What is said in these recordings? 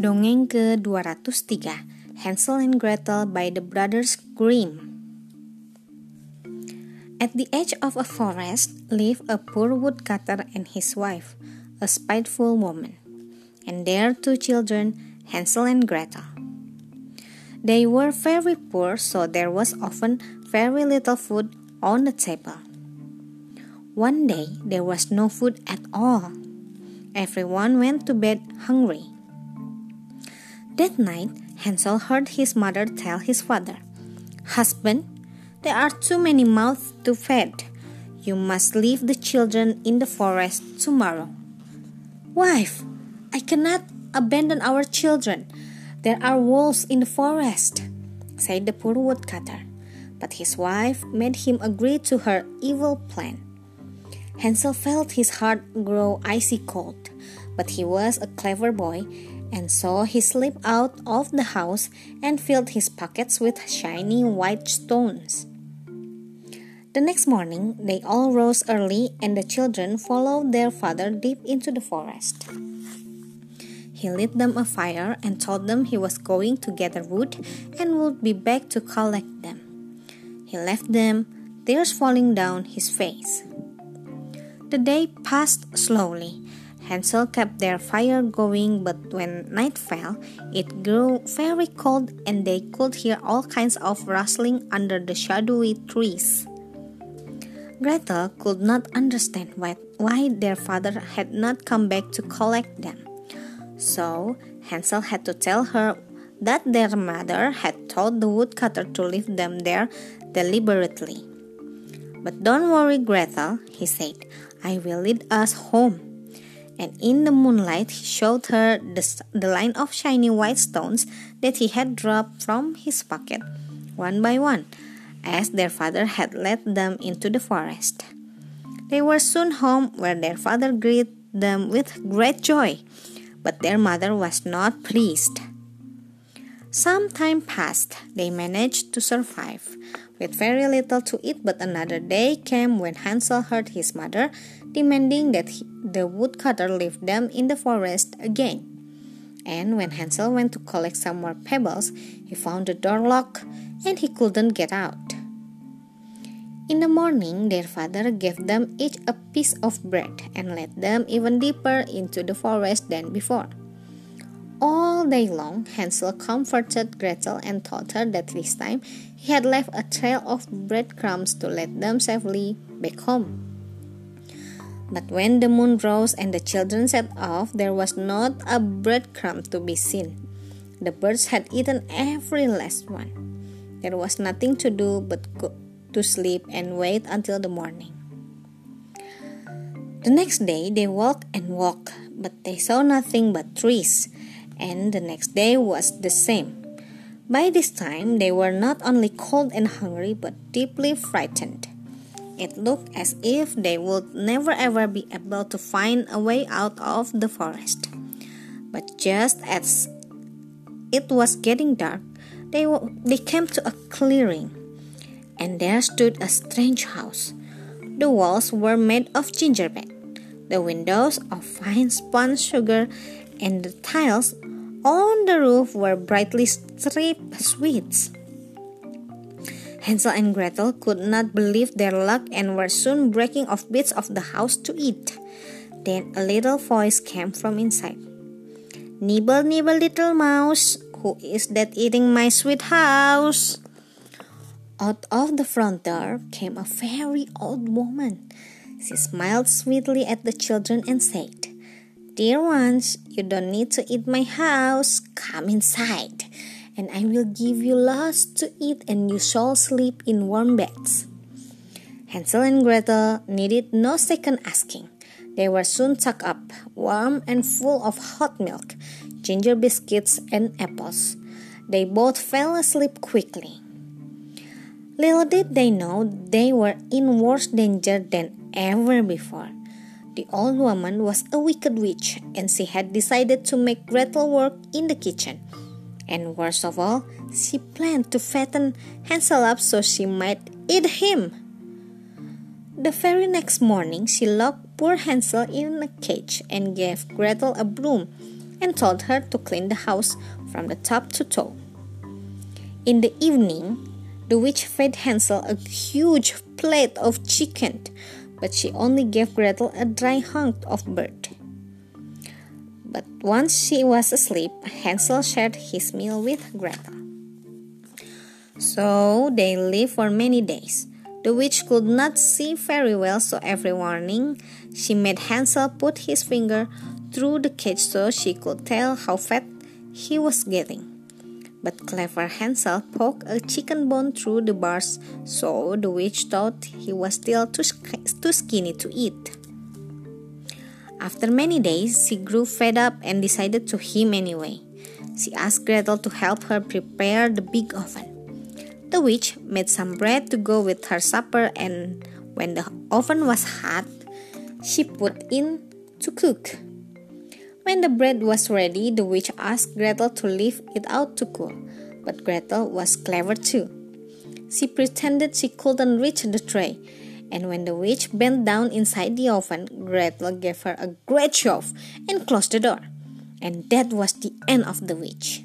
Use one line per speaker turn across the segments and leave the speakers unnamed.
Dongeng ke-203 Hansel and Gretel by the Brothers Grimm At the edge of a forest lived a poor woodcutter and his wife, a spiteful woman, and their two children, Hansel and Gretel. They were very poor, so there was often very little food on the table. One day there was no food at all. Everyone went to bed hungry. That night, Hansel heard his mother tell his father, Husband, there are too many mouths to feed. You must leave the children in the forest tomorrow. Wife, I cannot abandon our children. There are wolves in the forest, said the poor woodcutter. But his wife made him agree to her evil plan. Hansel felt his heart grow icy cold, but he was a clever boy and so he slipped out of the house and filled his pockets with shiny white stones. The next morning, they all rose early, and the children followed their father deep into the forest. He lit them a fire and told them he was going to gather wood and would be back to collect them. He left them, tears falling down his face. The day passed slowly, Hansel kept their fire going, but when night fell, it grew very cold and they could hear all kinds of rustling under the shadowy trees. Gretel could not understand why, their father had not come back to collect them. So Hansel had to tell her that their mother had told the woodcutter to leave them there deliberately. But don't worry, Gretel, he said, I will lead us home and in the moonlight he showed her the, the line of shiny white stones that he had dropped from his pocket, one by one, as their father had led them into the forest. They were soon home, where their father greeted them with great joy, but their mother was not pleased. Some time passed, they managed to survive, with very little to eat, but another day came when Hansel heard his mother demanding that he, the woodcutter leave them in the forest again. And when Hansel went to collect some more pebbles, he found the door locked and he couldn't get out. In the morning, their father gave them each a piece of bread and led them even deeper into the forest than before. All day long, Hansel comforted Gretel and told her that this time he had left a trail of breadcrumbs to lead them safely back home. But when the moon rose and the children set off, there was not a breadcrumb to be seen. The birds had eaten every last one. There was nothing to do but to sleep and wait until the morning. The next day they walked and walked, but they saw nothing but trees, and the next day was the same. By this time they were not only cold and hungry but deeply frightened. It looked as if they would never ever be able to find a way out of the forest. But just as it was getting dark, they, they came to a clearing, and there stood a strange house. The walls were made of gingerbread, the windows of fine spun sugar, and the tiles on the roof were brightly striped sweets. Hansel and Gretel could not believe their luck and were soon breaking off bits of the house to eat. Then a little voice came from inside. Nibble, nibble, little mouse, who is that eating my sweet house? Out of the front door came a very old woman. She smiled sweetly at the children and said, Dear ones, you don't need to eat my house. Come inside and I will give you lots to eat, and you shall sleep in warm beds. Hansel and Gretel needed no second asking. They were soon tucked up, warm and full of hot milk, ginger biscuits, and apples. They both fell asleep quickly. Little did they know they were in worse danger than ever before. The old woman was a wicked witch, and she had decided to make Gretel work in the kitchen and worst of all, she planned to fatten Hansel up so she might eat him. The very next morning, she locked poor Hansel in a cage and gave Gretel a broom and told her to clean the house from the top to toe. In the evening, the witch fed Hansel a huge plate of chicken, but she only gave Gretel a dry hunk of bird. But once she was asleep, Hansel shared his meal with Gretel. So they lived for many days. The witch could not see very well, so every morning she made Hansel put his finger through the cage so she could tell how fat he was getting. But clever Hansel poked a chicken bone through the bars, so the witch thought he was still too, too skinny to eat. After many days, she grew fed up and decided to him anyway. She asked Gretel to help her prepare the big oven. The witch made some bread to go with her supper, and when the oven was hot, she put in to cook. When the bread was ready, the witch asked Gretel to leave it out to cool, but Gretel was clever too. She pretended she couldn't reach the tray, and when the witch bent down inside the oven, Gretel gave her a great shove and closed the door. And that was the end of the witch.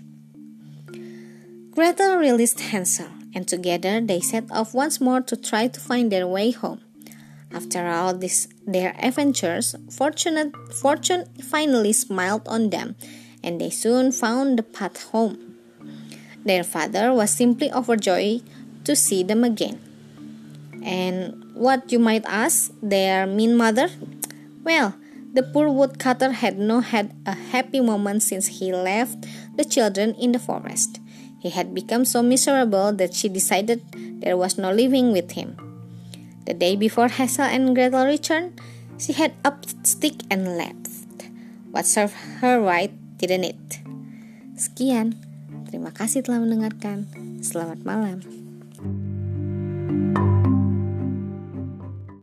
Gretel released Hansel, and together they set off once more to try to find their way home. After all this, their adventures, fortunate, fortune finally smiled on them, and they soon found the path home. Their father was simply overjoyed to see them again. And what you might ask, their mean mother? Well, the poor woodcutter had not had a happy moment since he left the children in the forest. He had become so miserable that she decided there was no living with him. The day before Hansel and Gretel returned, she had up stick and left. What served her right, didn't it? Sekian, terima kasih telah mendengarkan. Selamat malam.